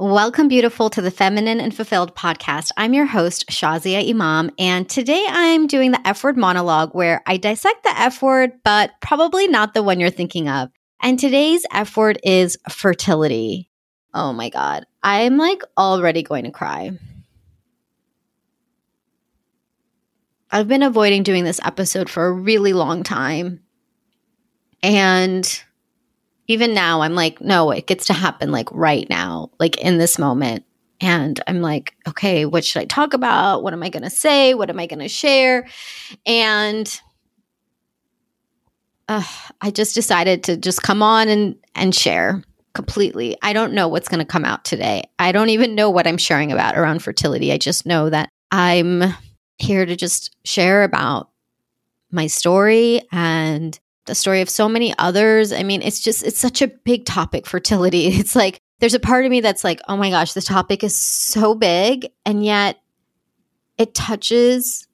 Welcome, beautiful, to the Feminine and Fulfilled podcast. I'm your host, Shazia Imam, and today I'm doing the F word monologue where I dissect the F word, but probably not the one you're thinking of. And today's F word is fertility. Oh my God. I'm like already going to cry. I've been avoiding doing this episode for a really long time. And even now I'm like, no, it gets to happen like right now, like in this moment. And I'm like, okay, what should I talk about? What am I going to say? What am I going to share? And uh, I just decided to just come on and and share completely. I don't know what's going to come out today. I don't even know what I'm sharing about around fertility. I just know that I'm here to just share about my story and the story of so many others. I mean, it's just, it's such a big topic, fertility. It's like, there's a part of me that's like, oh my gosh, this topic is so big. And yet it touches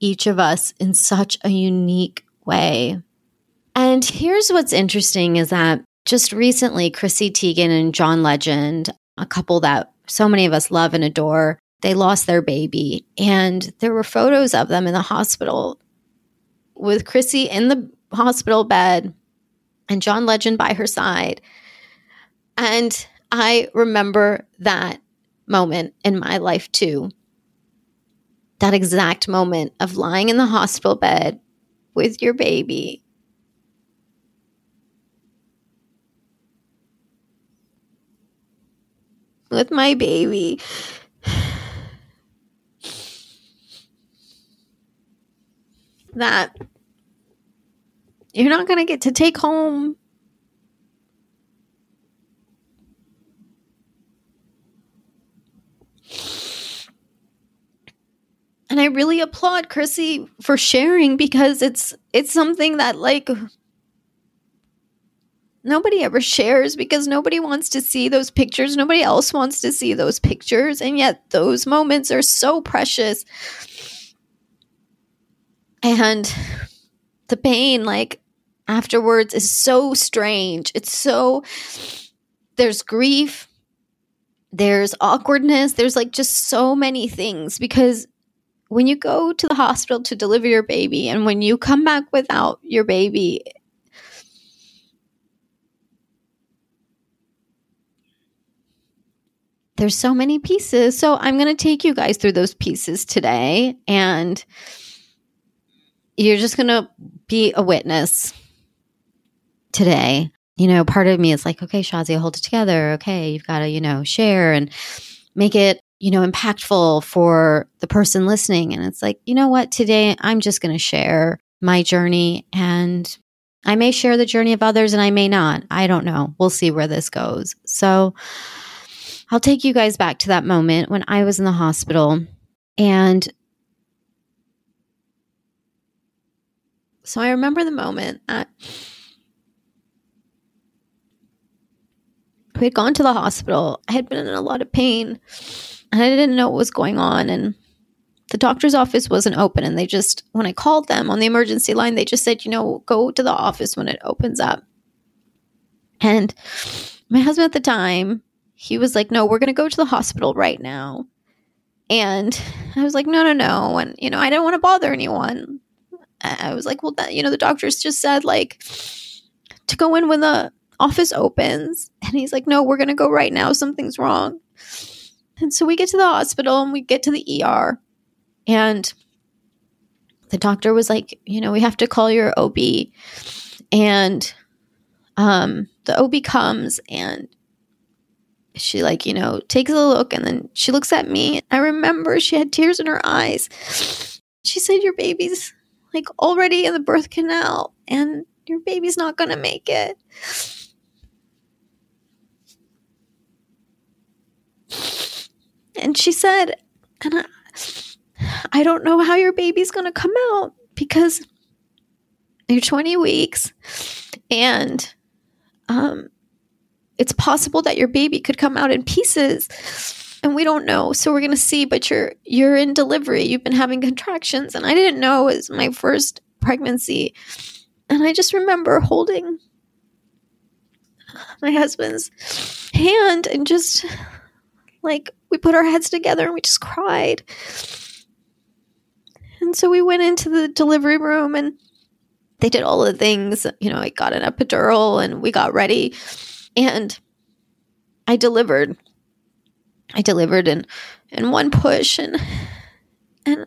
each of us in such a unique way. And here's what's interesting is that just recently, Chrissy Teigen and John Legend, a couple that so many of us love and adore, they lost their baby. And there were photos of them in the hospital with Chrissy in the hospital bed and John Legend by her side. And I remember that moment in my life too. That exact moment of lying in the hospital bed with your baby. With my baby. That you're not going to get to take home. And I really applaud Chrissy for sharing because it's it's something that like nobody ever shares because nobody wants to see those pictures. Nobody else wants to see those pictures. And yet those moments are so precious. And the pain like afterwards is so strange. It's so there's grief, there's awkwardness, there's like just so many things because when you go to the hospital to deliver your baby and when you come back without your baby there's so many pieces. So I'm going to take you guys through those pieces today and you're just going to be a witness today. You know, part of me is like, okay, Shazia, hold it together. Okay, you've got to, you know, share and make it, you know, impactful for the person listening. And it's like, you know what? Today I'm just going to share my journey and I may share the journey of others and I may not. I don't know. We'll see where this goes. So I'll take you guys back to that moment when I was in the hospital and So I remember the moment that we had gone to the hospital. I had been in a lot of pain and I didn't know what was going on. And the doctor's office wasn't open. And they just, when I called them on the emergency line, they just said, you know, go to the office when it opens up. And my husband at the time, he was like, no, we're going to go to the hospital right now. And I was like, no, no, no. And, you know, I didn't want to bother anyone. I was like, well, that, you know, the doctors just said like to go in when the office opens. And he's like, no, we're going to go right now. Something's wrong. And so we get to the hospital and we get to the ER. And the doctor was like, you know, we have to call your OB. And um, the OB comes and she like you know takes a look and then she looks at me i remember she had tears in her eyes she said your baby's like already in the birth canal and your baby's not going to make it. And she said, and I, I don't know how your baby's going to come out because you're 20 weeks and um, it's possible that your baby could come out in pieces and we don't know so we're going to see but you're you're in delivery you've been having contractions and i didn't know it was my first pregnancy and i just remember holding my husband's hand and just like we put our heads together and we just cried. And so we went into the delivery room and they did all the things. You know, I got an epidural and we got ready. And I delivered. I delivered in in one push and and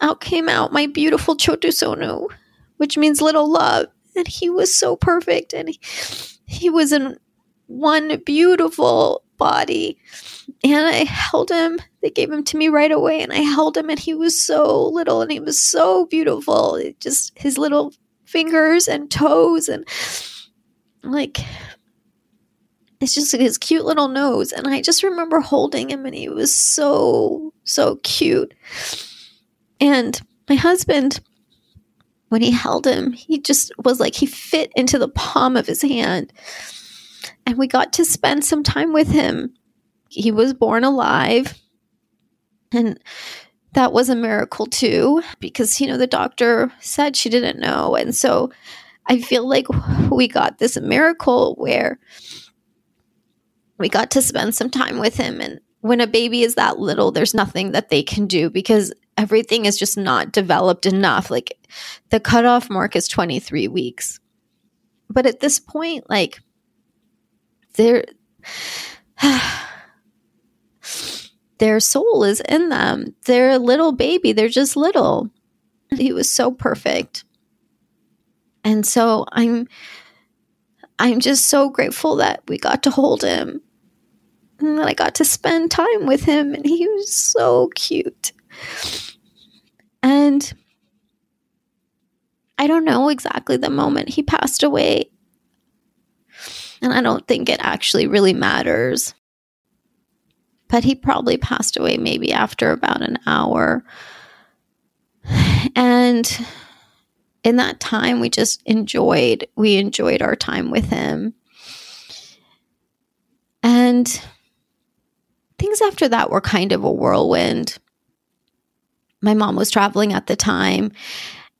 out came out my beautiful Chotu Sonu, which means little love. And he was so perfect and he, he was in one beautiful body. And I held him. They gave him to me right away and I held him and he was so little and he was so beautiful. It just his little fingers and toes and like it's just his cute little nose and i just remember holding him and he was so so cute. And my husband when he held him he just was like he fit into the palm of his hand. And we got to spend some time with him. He was born alive and that was a miracle too, because, you know, the doctor said she didn't know. And so I feel like we got this miracle where we got to spend some time with him. And when a baby is that little, there's nothing that they can do because everything is just not developed enough. Like the cutoff mark is 23 weeks. But at this point, like, there. their soul is in them. They're a little baby, they're just little. He was so perfect. And so I'm I'm just so grateful that we got to hold him and that I got to spend time with him and he was so cute. And I don't know exactly the moment he passed away. And I don't think it actually really matters but he probably passed away maybe after about an hour. And in that time, we just enjoyed, we enjoyed our time with him. And things after that were kind of a whirlwind. My mom was traveling at the time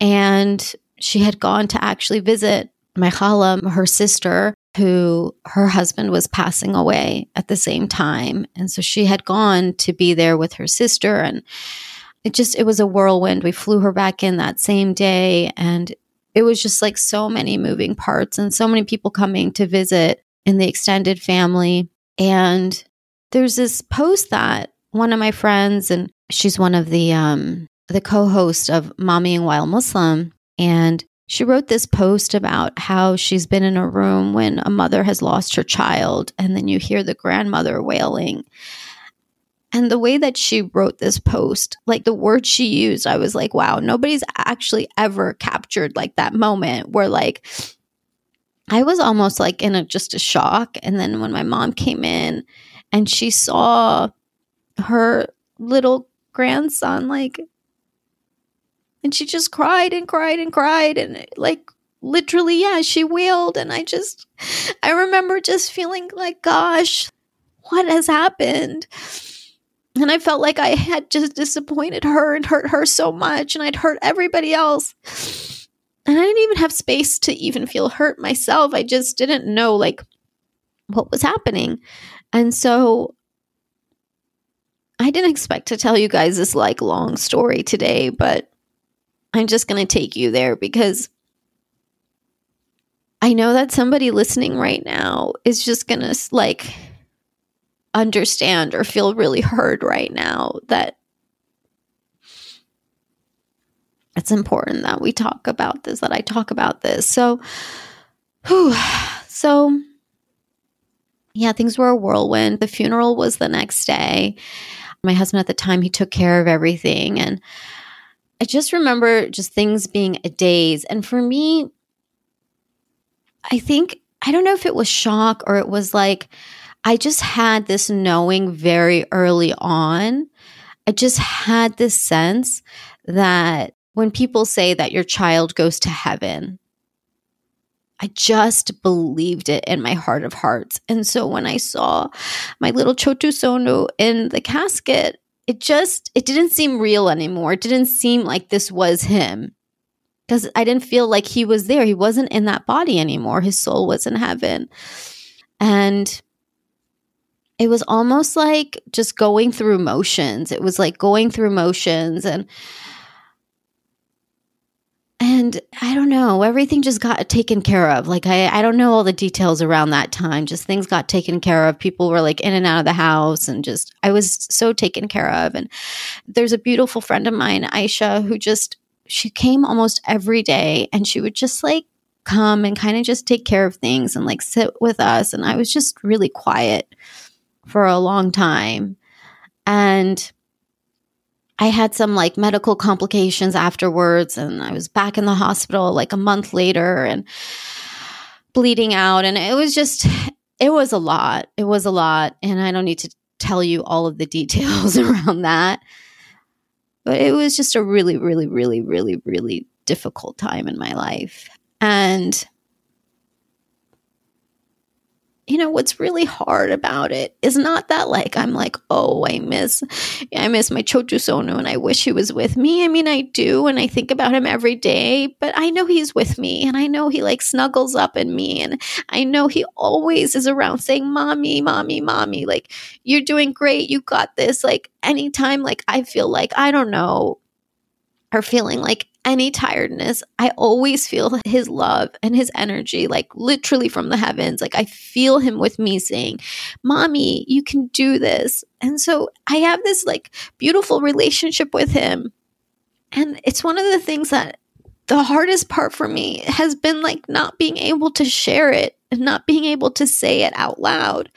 and she had gone to actually visit my khala, her sister, who her husband was passing away at the same time. And so she had gone to be there with her sister and it just it was a whirlwind. We flew her back in that same day and it was just like so many moving parts and so many people coming to visit in the extended family. And there's this post that one of my friends and she's one of the um the co-host of Mommy and Wild Muslim and she wrote this post about how she's been in a room when a mother has lost her child, and then you hear the grandmother wailing. And the way that she wrote this post, like the words she used, I was like, wow, nobody's actually ever captured like that moment where like I was almost like in a just a shock. And then when my mom came in and she saw her little grandson like and she just cried and cried and cried and like literally yeah she wailed. And i just i remember just feeling like gosh what has happened? And i felt like i had just disappointed her and hurt her so much and i'd hurt everybody else. And i didn't even have space to even feel hurt myself. I just didn't know like what was happening and so i didn't expect to tell you guys this like long story today but I'm just going to take you there because I know that somebody listening right now is just going to like understand or feel really heard right now that it's important that we talk about this, that I talk about this. So, whew, so yeah, things were a whirlwind. The funeral was the next day. My husband at the time, he took care of everything. And I just remember just things being a daze. And for me, I think, I don't know if it was shock or it was like, I just had this knowing very early on. I just had this sense that when people say that your child goes to heaven, I just believed it in my heart of hearts. And so when I saw my little Chotu Sonu in the casket, it just it didn't seem real anymore. It didn't seem like this was him. Cuz I didn't feel like he was there. He wasn't in that body anymore. His soul was in heaven. And it was almost like just going through motions. It was like going through motions and and I don't know, everything just got taken care of. Like I I don't know all the details around that time. Just things got taken care of. People were like in and out of the house and just I was so taken care of. And there's a beautiful friend of mine, Aisha, who just she came almost every day and she would just like come and kind of just take care of things and like sit with us and I was just really quiet for a long time. And I had some like medical complications afterwards, and I was back in the hospital like a month later and bleeding out. And it was just, it was a lot. It was a lot. And I don't need to tell you all of the details around that. But it was just a really, really, really, really, really difficult time in my life. And you know what's really hard about it is not that like i'm like oh i miss i miss my Chotu Sonu and i wish he was with me. I mean i do and i think about him every day but i know he's with me and i know he like snuggles up in me and i know he always is around saying mommy mommy mommy like you're doing great you got this like anytime like i feel like i don't know or feeling like any tiredness, I always feel his love and his energy, like literally from the heavens. Like I feel him with me saying, Mommy, you can do this. And so I have this like beautiful relationship with him. And it's one of the things that the hardest part for me has been like not being able to share it and not being able to say it out loud.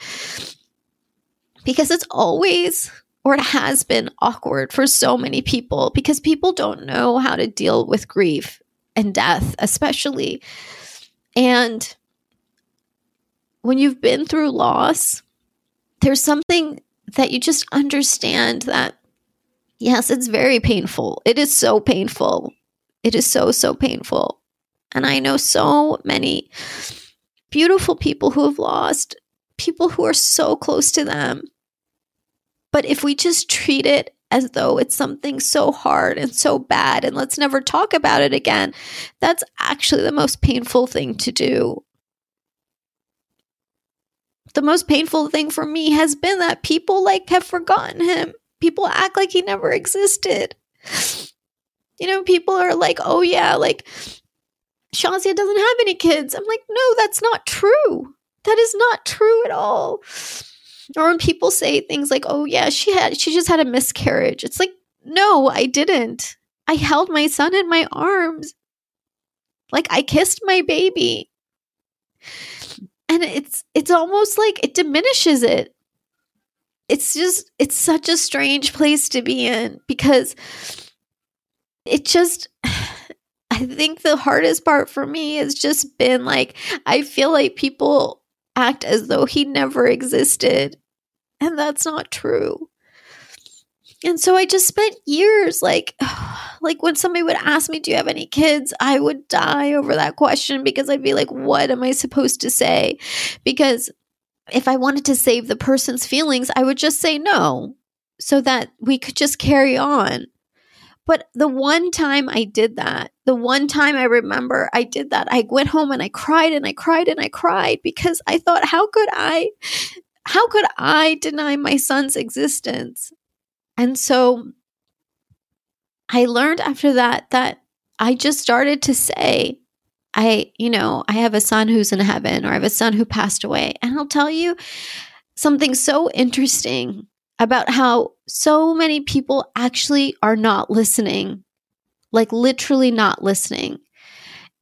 Because it's always or it has been awkward for so many people because people don't know how to deal with grief and death, especially. And when you've been through loss, there's something that you just understand that, yes, it's very painful. It is so painful. It is so, so painful. And I know so many beautiful people who have lost people who are so close to them but if we just treat it as though it's something so hard and so bad and let's never talk about it again, that's actually the most painful thing to do. The most painful thing for me has been that people like have forgotten him. People act like he never existed. You know, people are like, oh yeah, like Shazia doesn't have any kids. I'm like, no, that's not true. That is not true at all. Or when people say things like, "Oh yeah, she had she just had a miscarriage." It's like, "No, I didn't. I held my son in my arms. Like I kissed my baby." And it's it's almost like it diminishes it. It's just it's such a strange place to be in because it just I think the hardest part for me has just been like I feel like people act as though he never existed. And that's not true. And so I just spent years like like when somebody would ask me, "Do you have any kids?" I would die over that question because I'd be like, "What am I supposed to say?" Because if I wanted to save the person's feelings, I would just say no so that we could just carry on. But the one time I did that, the one time I remember I did that, I went home and I cried and I cried and I cried because I thought, how could I, how could I deny my son's existence? And so I learned after that that I just started to say, I, you know, I have a son who's in heaven or I have a son who passed away. And I'll tell you something so interesting about how so many people actually are not listening, like literally not listening.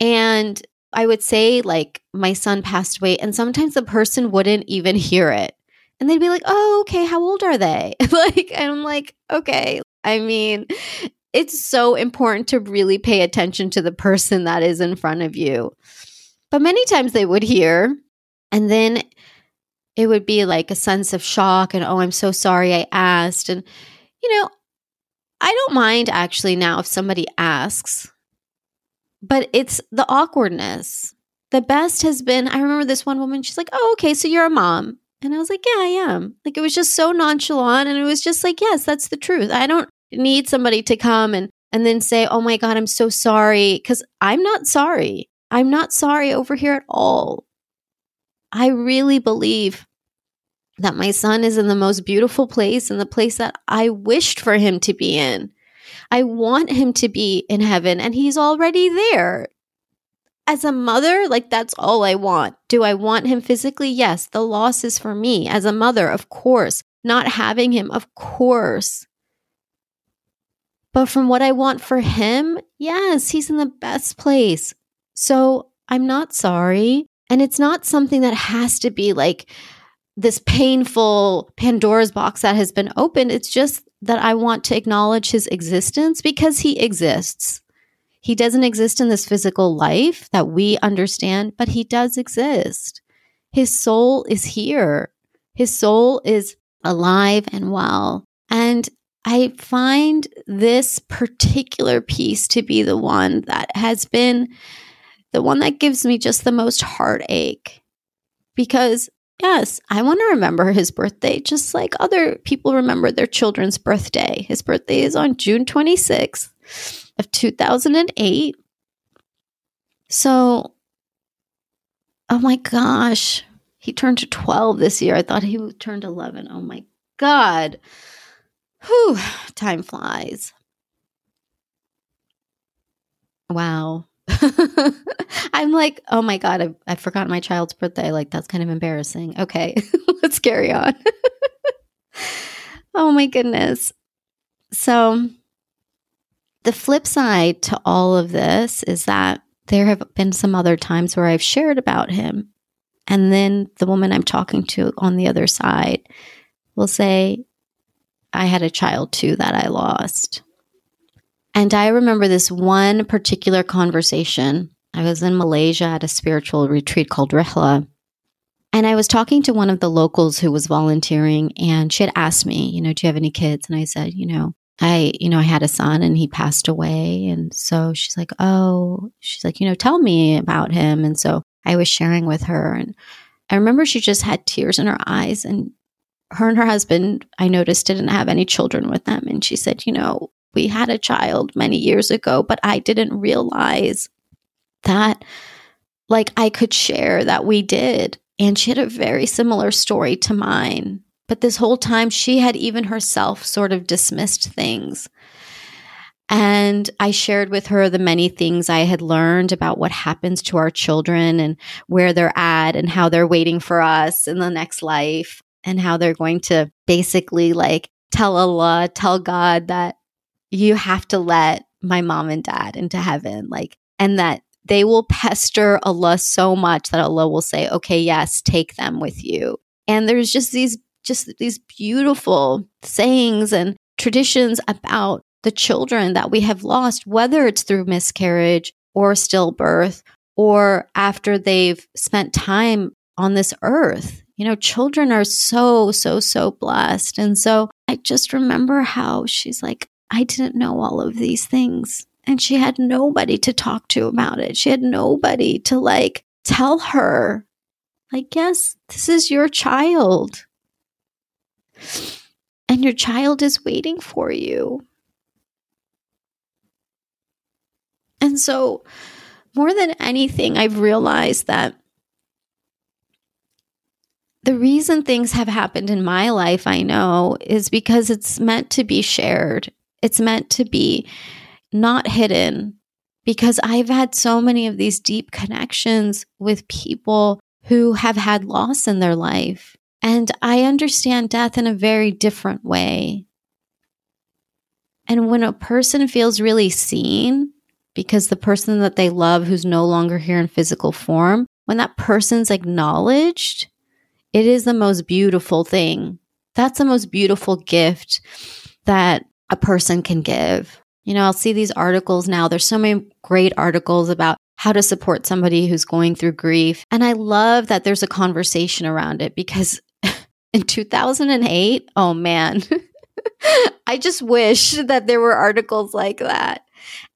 And I would say, like, my son passed away, and sometimes the person wouldn't even hear it. And they'd be like, oh, okay, how old are they? like, and I'm like, okay. I mean, it's so important to really pay attention to the person that is in front of you. But many times they would hear, and then it would be like a sense of shock and, oh, I'm so sorry I asked. And, you know, I don't mind actually now if somebody asks, but it's the awkwardness. The best has been, I remember this one woman, she's like, oh, okay, so you're a mom. And I was like, yeah, I am. Like, it was just so nonchalant. And it was just like, yes, that's the truth. I don't need somebody to come and, and then say, oh my God, I'm so sorry. Cause I'm not sorry. I'm not sorry over here at all. I really believe that my son is in the most beautiful place and the place that I wished for him to be in. I want him to be in heaven and he's already there. As a mother, like that's all I want. Do I want him physically? Yes. The loss is for me. As a mother, of course. Not having him, of course. But from what I want for him, yes, he's in the best place. So I'm not sorry. And it's not something that has to be like this painful Pandora's box that has been opened. It's just that I want to acknowledge his existence because he exists. He doesn't exist in this physical life that we understand, but he does exist. His soul is here. His soul is alive and well. And I find this particular piece to be the one that has been the one that gives me just the most heartache. Because, yes, I want to remember his birthday just like other people remember their children's birthday. His birthday is on June 26th of 2008. So, oh my gosh, he turned 12 this year. I thought he turned 11. Oh my God. Whew, time flies. Wow. I'm like, oh my God, I've, I forgot my child's birthday. Like, that's kind of embarrassing. Okay, let's carry on. oh my goodness. So, the flip side to all of this is that there have been some other times where I've shared about him. And then the woman I'm talking to on the other side will say, I had a child too that I lost. And I remember this one particular conversation. I was in Malaysia at a spiritual retreat called Rihla. And I was talking to one of the locals who was volunteering, and she had asked me, you know, do you have any kids? And I said, you know, I, you know, I had a son and he passed away. And so she's like, oh, she's like, you know, tell me about him. And so I was sharing with her. And I remember she just had tears in her eyes. And her and her husband, I noticed, didn't have any children with them. And she said, You know, we had a child many years ago, but I didn't realize that, like, I could share that we did. And she had a very similar story to mine. But this whole time, she had even herself sort of dismissed things. And I shared with her the many things I had learned about what happens to our children and where they're at and how they're waiting for us in the next life and how they're going to basically like tell Allah, tell God that you have to let my mom and dad into heaven. Like, and that they will pester Allah so much that Allah will say, okay, yes, take them with you. And there's just these, just these beautiful sayings and traditions about the children that we have lost, whether it's through miscarriage or stillbirth or after they've spent time on this earth. You know, children are so, so, so blessed. And so I just remember how she's like, I didn't know all of these things. And she had nobody to talk to about it. She had nobody to like tell her, like, yes, this is your child. And your child is waiting for you. And so, more than anything, I've realized that the reason things have happened in my life, I know, is because it's meant to be shared. It's meant to be not hidden because I've had so many of these deep connections with people who have had loss in their life. And I understand death in a very different way. And when a person feels really seen because the person that they love who's no longer here in physical form, when that person's acknowledged, it is the most beautiful thing. That's the most beautiful gift that a person can give. You know, I'll see these articles now. There's so many great articles about how to support somebody who's going through grief. And I love that there's a conversation around it because in 2008, oh man, I just wish that there were articles like that.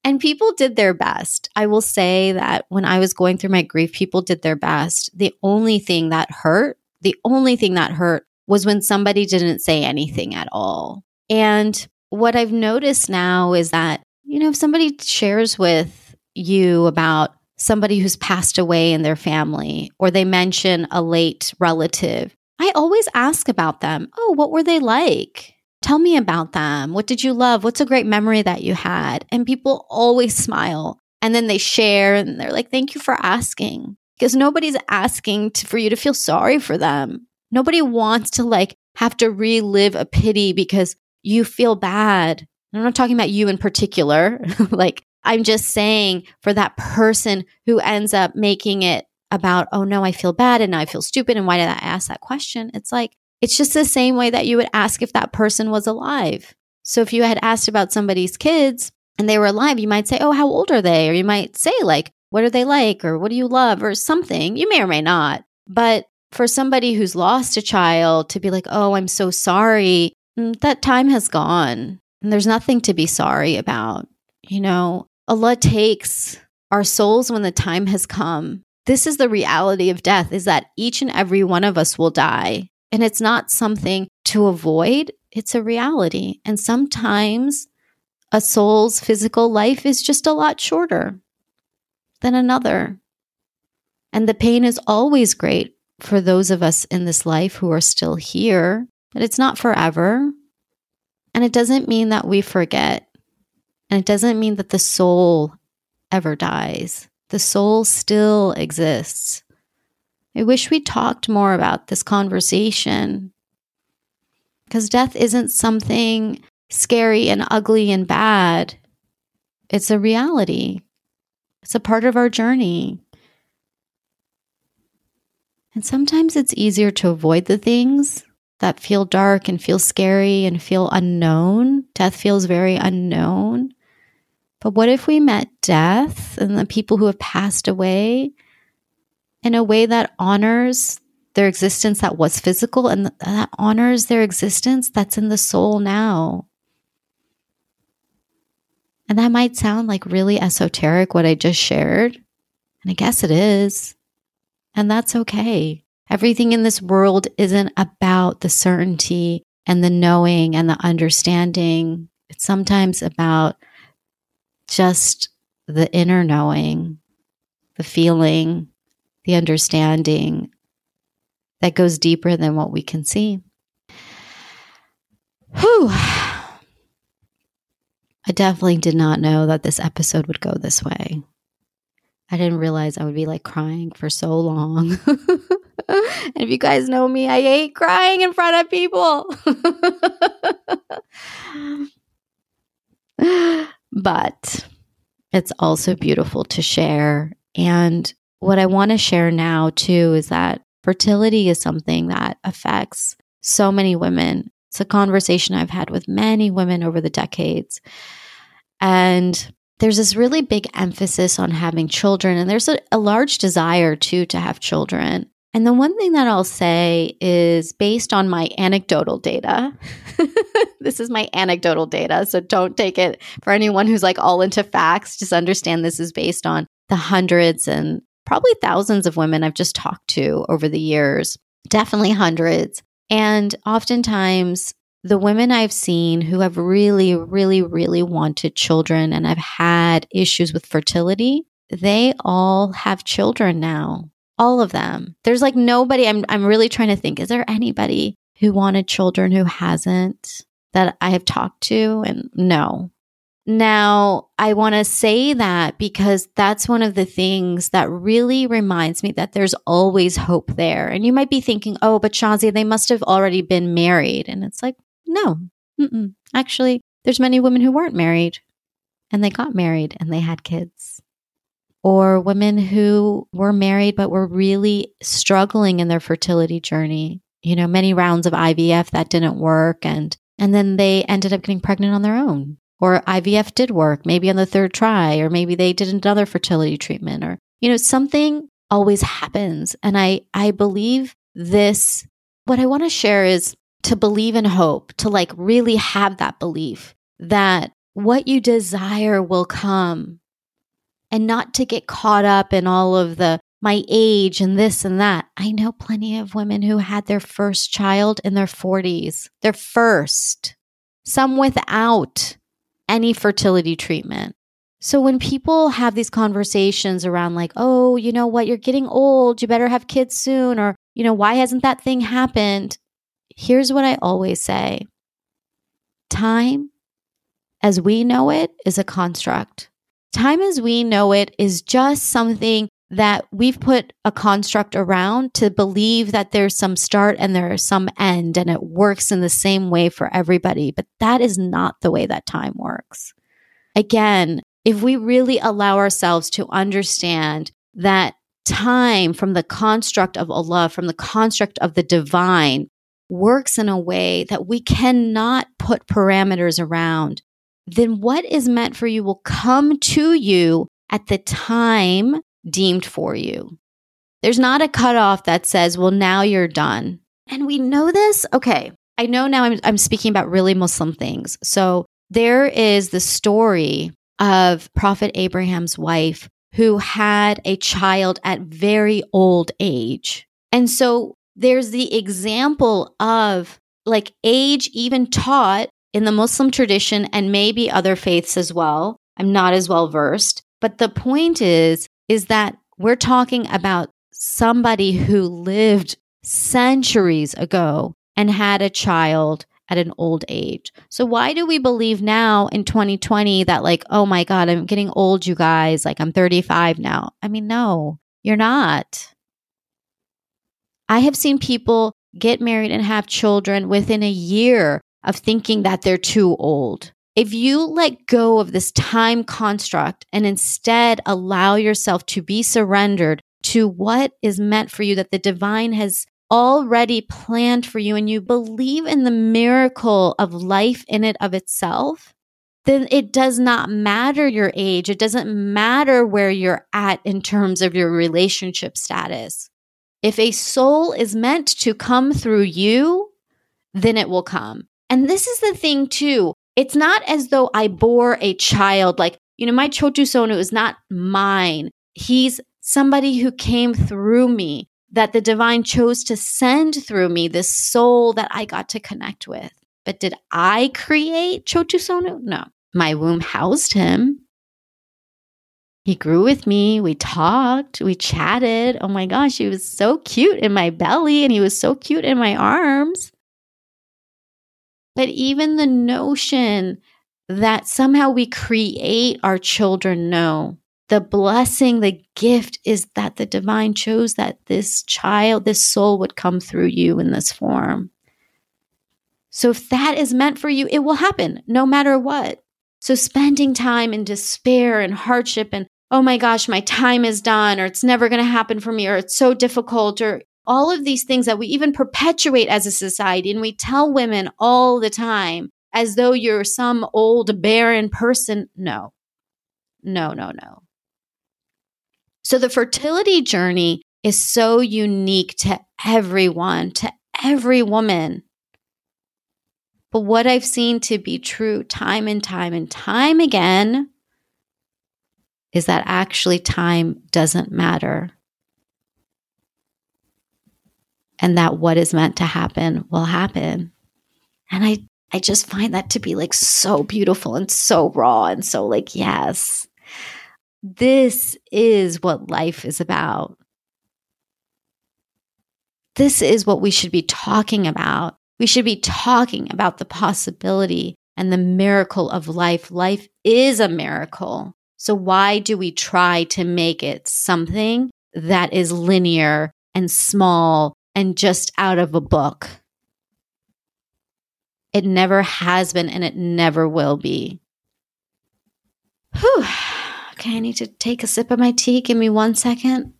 And people did their best. I will say that when I was going through my grief, people did their best. The only thing that hurt the only thing that hurt was when somebody didn't say anything at all. And what I've noticed now is that, you know, if somebody shares with you about somebody who's passed away in their family or they mention a late relative, I always ask about them. Oh, what were they like? Tell me about them. What did you love? What's a great memory that you had? And people always smile and then they share and they're like, thank you for asking. Because nobody's asking to, for you to feel sorry for them. Nobody wants to like have to relive a pity because you feel bad. I'm not talking about you in particular. like, I'm just saying for that person who ends up making it about, oh no, I feel bad and now I feel stupid. And why did I ask that question? It's like, it's just the same way that you would ask if that person was alive. So if you had asked about somebody's kids and they were alive, you might say, oh, how old are they? Or you might say, like, what are they like? Or what do you love? Or something. You may or may not. But for somebody who's lost a child to be like, oh, I'm so sorry, Mm, that time has gone. And there's nothing to be sorry about. You know, Allah takes our souls when the time has come. This is the reality of death is that each and every one of us will die. And it's not something to avoid, it's a reality. And sometimes a soul's physical life is just a lot shorter than another. And the pain is always great for those of us in this life who are still here, but it's not forever. And it doesn't mean that we forget. And it doesn't mean that the soul ever dies. The soul still exists. I wish we talked more about this conversation because death isn't something scary and ugly and bad. It's a reality, it's a part of our journey. And sometimes it's easier to avoid the things that feel dark and feel scary and feel unknown. Death feels very unknown. But what if we met death and the people who have passed away in a way that honors their existence that was physical and that honors their existence that's in the soul now? And that might sound like really esoteric, what I just shared. And I guess it is. And that's okay. Everything in this world isn't about the certainty and the knowing and the understanding. It's sometimes about just the inner knowing, the feeling, the understanding that goes deeper than what we can see. Whew. I definitely did not know that this episode would go this way. I didn't realize I would be like crying for so long. and if you guys know me, I hate crying in front of people. but it's also beautiful to share. And what I want to share now, too, is that fertility is something that affects so many women. It's a conversation I've had with many women over the decades. And there's this really big emphasis on having children, and there's a, a, large desire too to have children. And the one thing that I'll say is based on my anecdotal data. this is my anecdotal data, so don't take it for anyone who's like all into facts. Just understand this is based on the hundreds and probably thousands of women I've just talked to over the years, definitely hundreds. And oftentimes, the women I've seen who have really, really, really wanted children and have had issues with fertility, they all have children now. All of them. There's like nobody, I'm, I'm really trying to think, is there anybody who wanted children who hasn't that I have talked to? And no. Now, I want to say that because that's one of the things that really reminds me that there's always hope there. And you might be thinking, oh, but Shazia, they must have already been married. And it's like, no, Mm-mm. actually, there's many women who weren't married and they got married and they had kids. Or women who were married but were really struggling in their fertility journey. You know, many rounds of IVF that didn't work and and then they ended up getting pregnant on their own. Or IVF did work, maybe on the third try, or maybe they did another fertility treatment or you know, something always happens. And I I believe this what I want to share is to believe in hope, to like really have that belief that what you desire will come and not to get caught up in all of the my age and this and that. I know plenty of women who had their first child in their 40s, their first, some without any fertility treatment. So when people have these conversations around, like, oh, you know what, you're getting old, you better have kids soon, or, you know, why hasn't that thing happened? Here's what I always say time as we know it is a construct. Time as we know it is just something that we've put a construct around to believe that there's some start and there's some end and it works in the same way for everybody. But that is not the way that time works. Again, if we really allow ourselves to understand that time from the construct of Allah, from the construct of the divine, works in a way that we cannot put parameters around, then what is meant for you will come to you at the time deemed for you. There's not a cutoff that says, well, now you're done. And we know this. Okay. I know now I'm, I'm speaking about really Muslim things. So there is the story of Prophet Abraham's wife who had a child at very old age. And so there's the example of like age even taught in the Muslim tradition and maybe other faiths as well. I'm not as well versed, but the point is is that we're talking about somebody who lived centuries ago and had a child at an old age. So why do we believe now in 2020 that like, oh my god, I'm getting old you guys, like I'm 35 now. I mean, no, you're not. I have seen people get married and have children within a year of thinking that they're too old. If you let go of this time construct and instead allow yourself to be surrendered to what is meant for you, that the divine has already planned for you, and you believe in the miracle of life in it of itself, then it does not matter your age. It doesn't matter where you're at in terms of your relationship status. If a soul is meant to come through you, then it will come. And this is the thing too. It's not as though I bore a child like, you know, my Chotu Sonu is not mine. He's somebody who came through me, that the divine chose to send through me, this soul that I got to connect with. But did I create Chotu Sonu? No. My womb housed him. He grew with me. We talked. We chatted. Oh my gosh, he was so cute in my belly and he was so cute in my arms. But even the notion that somehow we create our children know the blessing, the gift is that the divine chose that this child, this soul would come through you in this form. So if that is meant for you, it will happen no matter what. So spending time in despair and hardship and, oh my gosh, my time is done, or it's never going to happen for me, or it's so difficult, or all of these things that we even perpetuate as a society. And we tell women all the time as though you're some old barren person. No, no, no, no. So the fertility journey is so unique to everyone, to every woman. But what I've seen to be true time and time and time again is that actually time doesn't matter and that what is meant to happen will happen. And I I just find that to be like so beautiful and so raw and so like yes. This is what life is about. This is what we should be talking about. We should be talking about the possibility and the miracle of life. Life is a miracle. So, why do we try to make it something that is linear and small and just out of a book. It never has been and it never will be. Whew. Okay, I need to take a sip of my tea. Give me one second.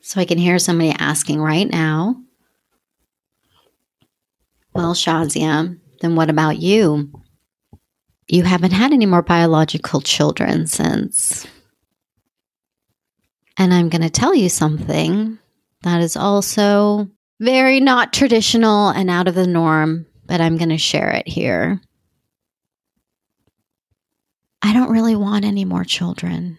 So I can hear somebody asking right now, Well, Shazia, then what about you? you haven't had any more biological children since. And I'm going to tell you something that is also very not traditional and out of the norm, but I'm going to share it here. I don't really want any more children.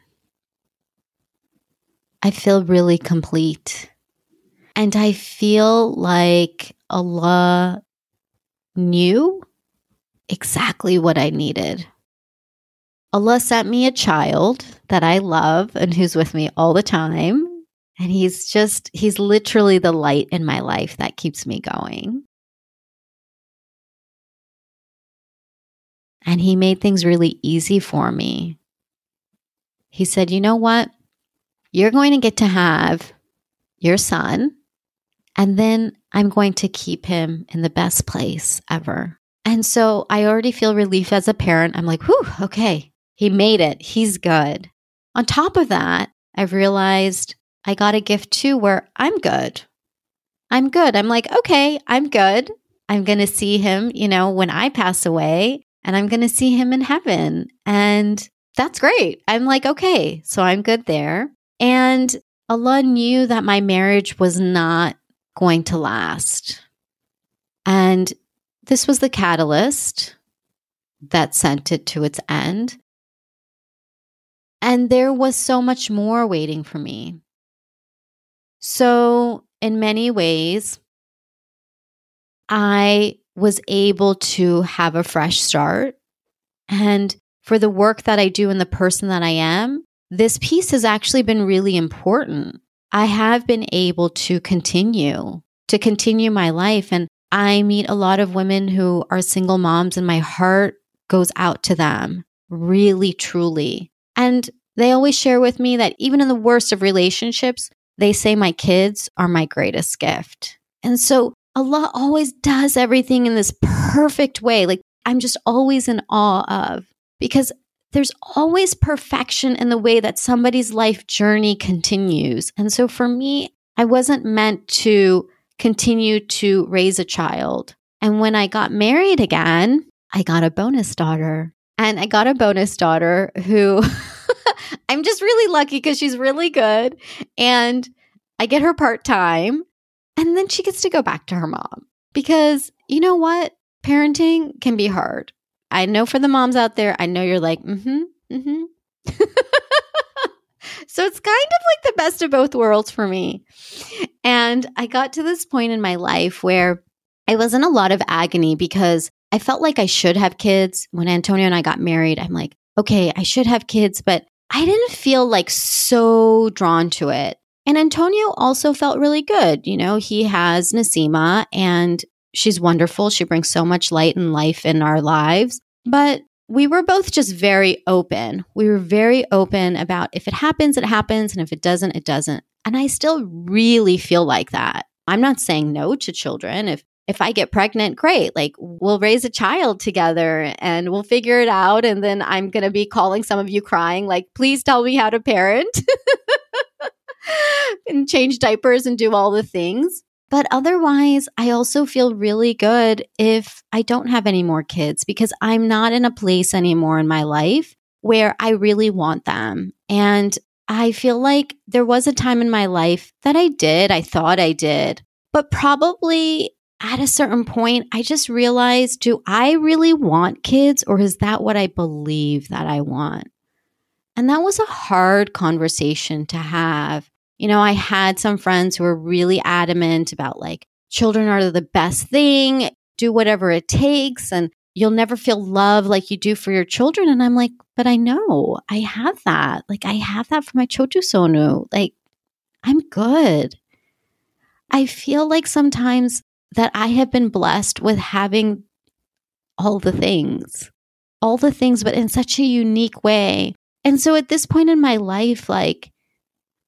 I feel really complete. And I feel like Allah knew exactly what I needed. Allah sent me a child that I love and who's with me all the time. And he's just, he's literally the light in my life that keeps me going. And he made things really easy for me. He said, You know what? You're going to get to have your son, and then I'm going to keep him in the best place ever. And so I already feel relief as a parent. I'm like, whew, okay, he made it. He's good. On top of that, I've realized I got a gift too where I'm good. I'm good. I'm like, okay, I'm good. I'm going to see him, you know, when I pass away and I'm going to see him in heaven. And that's great. I'm like, okay, so I'm good there. And Allah knew that my marriage was not going to last. And this was the catalyst that sent it to its end. And there was so much more waiting for me. So, in many ways, I was able to have a fresh start. And for the work that I do and the person that I am, this piece has actually been really important. I have been able to continue, to continue my life. And I meet a lot of women who are single moms, and my heart goes out to them, really, truly. And they always share with me that even in the worst of relationships, they say my kids are my greatest gift. And so Allah always does everything in this perfect way. Like I'm just always in awe of because there's always perfection in the way that somebody's life journey continues. And so for me, I wasn't meant to continue to raise a child. And when I got married again, I got a bonus daughter. And I got a bonus daughter who I'm just really lucky because she's really good. And I get her part time. And then she gets to go back to her mom. Because you know what? Parenting can be hard. I know for the moms out there, I know you're like, mm hmm, mm hmm. so it's kind of like the best of both worlds for me. And I got to this point in my life where I was in a lot of agony because I felt like I should have kids. When Antonio and I got married, I'm like, okay, I should have kids, but I didn't feel like so drawn to it. And Antonio also felt really good. You know, he has Nasima and she's wonderful. She brings so much light and life in our lives. But we were both just very open. We were very open about if it happens, it happens. And if it doesn't, it doesn't. And I still really feel like that. I'm not saying no to children. If if I get pregnant, great. Like we'll raise a child together and we'll figure it out. And then I'm going to be calling some of you crying, like, please tell me how to parent and change diapers and do all the things. But otherwise, I also feel really good if I don't have any more kids because I'm not in a place anymore in my life where I really want them. And I feel like there was a time in my life that I did, I thought I did, but probably at a certain point, I just realized do I really want kids or is that what I believe that I want? And that was a hard conversation to have. You know, I had some friends who were really adamant about like, children are the best thing, do whatever it takes, and you'll never feel love like you do for your children. And I'm like, but I know I have that. Like, I have that for my Chotu Sonu. Like, I'm good. I feel like sometimes that I have been blessed with having all the things, all the things, but in such a unique way. And so at this point in my life, like,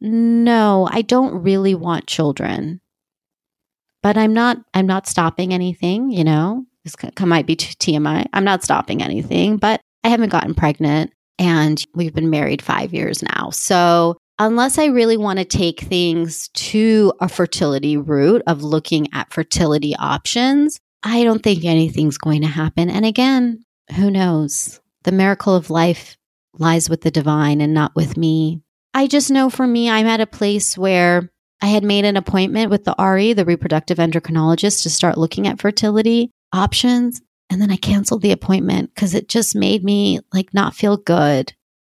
no, I don't really want children. But I'm not I'm not stopping anything, you know. This might be TMI. I'm not stopping anything, but I haven't gotten pregnant and we've been married 5 years now. So unless I really want to take things to a fertility route of looking at fertility options, I don't think anything's going to happen. And again, who knows? The miracle of life lies with the divine and not with me. I just know for me, I'm at a place where I had made an appointment with the RE, the reproductive endocrinologist, to start looking at fertility options. And then I canceled the appointment because it just made me like not feel good.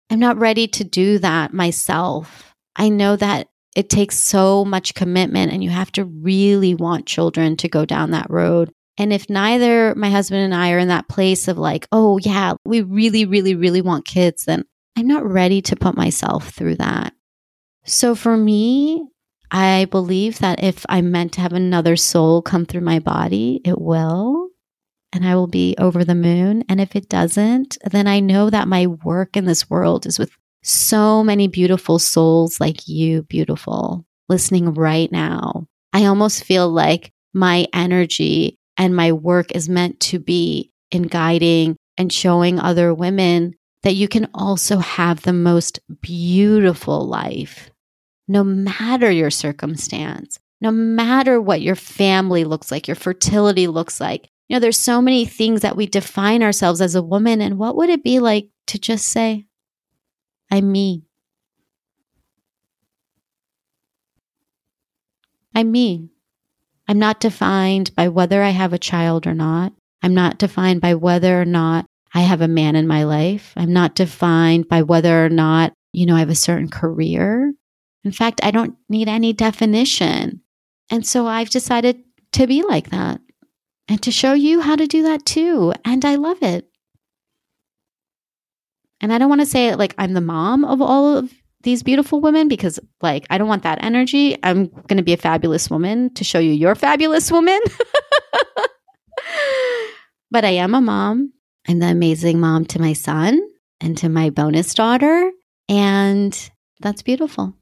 I'm not ready to do that myself. I know that it takes so much commitment and you have to really want children to go down that road. And if neither my husband and I are in that place of like, oh, yeah, we really, really, really want kids, then I'm not ready to put myself through that. So for me, I believe that if I'm meant to have another soul come through my body, it will. And I will be over the moon. And if it doesn't, then I know that my work in this world is with so many beautiful souls like you, beautiful, listening right now. I almost feel like my energy and my work is meant to be in guiding and showing other women that you can also have the most beautiful life, no matter your circumstance, no matter what your family looks like, your fertility looks like. You know, there's so many things that we define ourselves as a woman. And what would it be like to just say, I'm me. I'm me. I'm not defined by whether I have a child or not. I'm not defined by whether or not I have a man in my life. I'm not defined by whether or not, you know, I have a certain career. In fact, I don't need any definition. And so I've decided to be like that and to show you how to do that too. And I love it. And I don't want to say like I'm the mom of all of these beautiful women because like I don't want that energy. I'm going to be a fabulous woman to show you you're fabulous woman. but I am a mom. I'm the amazing mom to my son and to my bonus daughter and that's beautiful.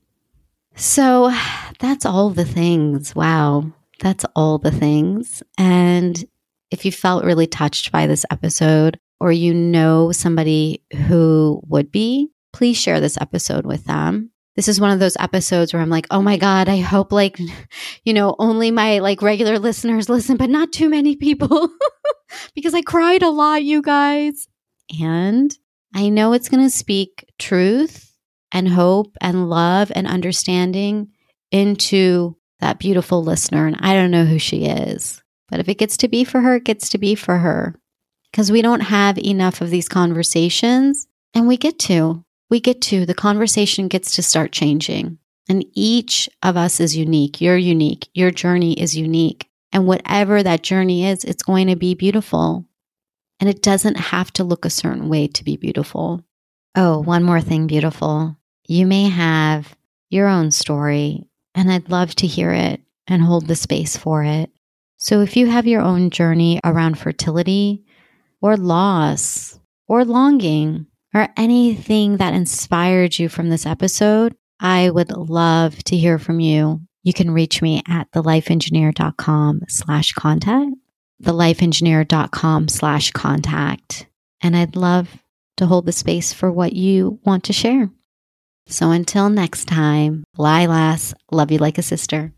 So that's all the things. Wow. That's all the things. And if you felt really touched by this episode, or you know somebody who would be, please share this episode with them. This is one of those episodes where I'm like, "Oh my god, I hope like you know, only my like regular listeners listen, but not too many people." because I cried a lot, you guys. And I know it's going to speak truth and hope and love and understanding into that beautiful listener. And I don't know who she is, but if it gets to be for her, it gets to be for her because we don't have enough of these conversations. And we get to, we get to, the conversation gets to start changing. And each of us is unique. You're unique. Your journey is unique. And whatever that journey is, it's going to be beautiful. And it doesn't have to look a certain way to be beautiful. Oh, one more thing, beautiful. You may have your own story, and I'd love to hear it and hold the space for it. So if you have your own journey around fertility, or loss or longing or anything that inspired you from this episode, I would love to hear from you. You can reach me at thelifeengineer.com slash contact, thelifeengineer.com slash contact. And I'd love to hold the space for what you want to share. So until next time, Lilas, love you like a sister.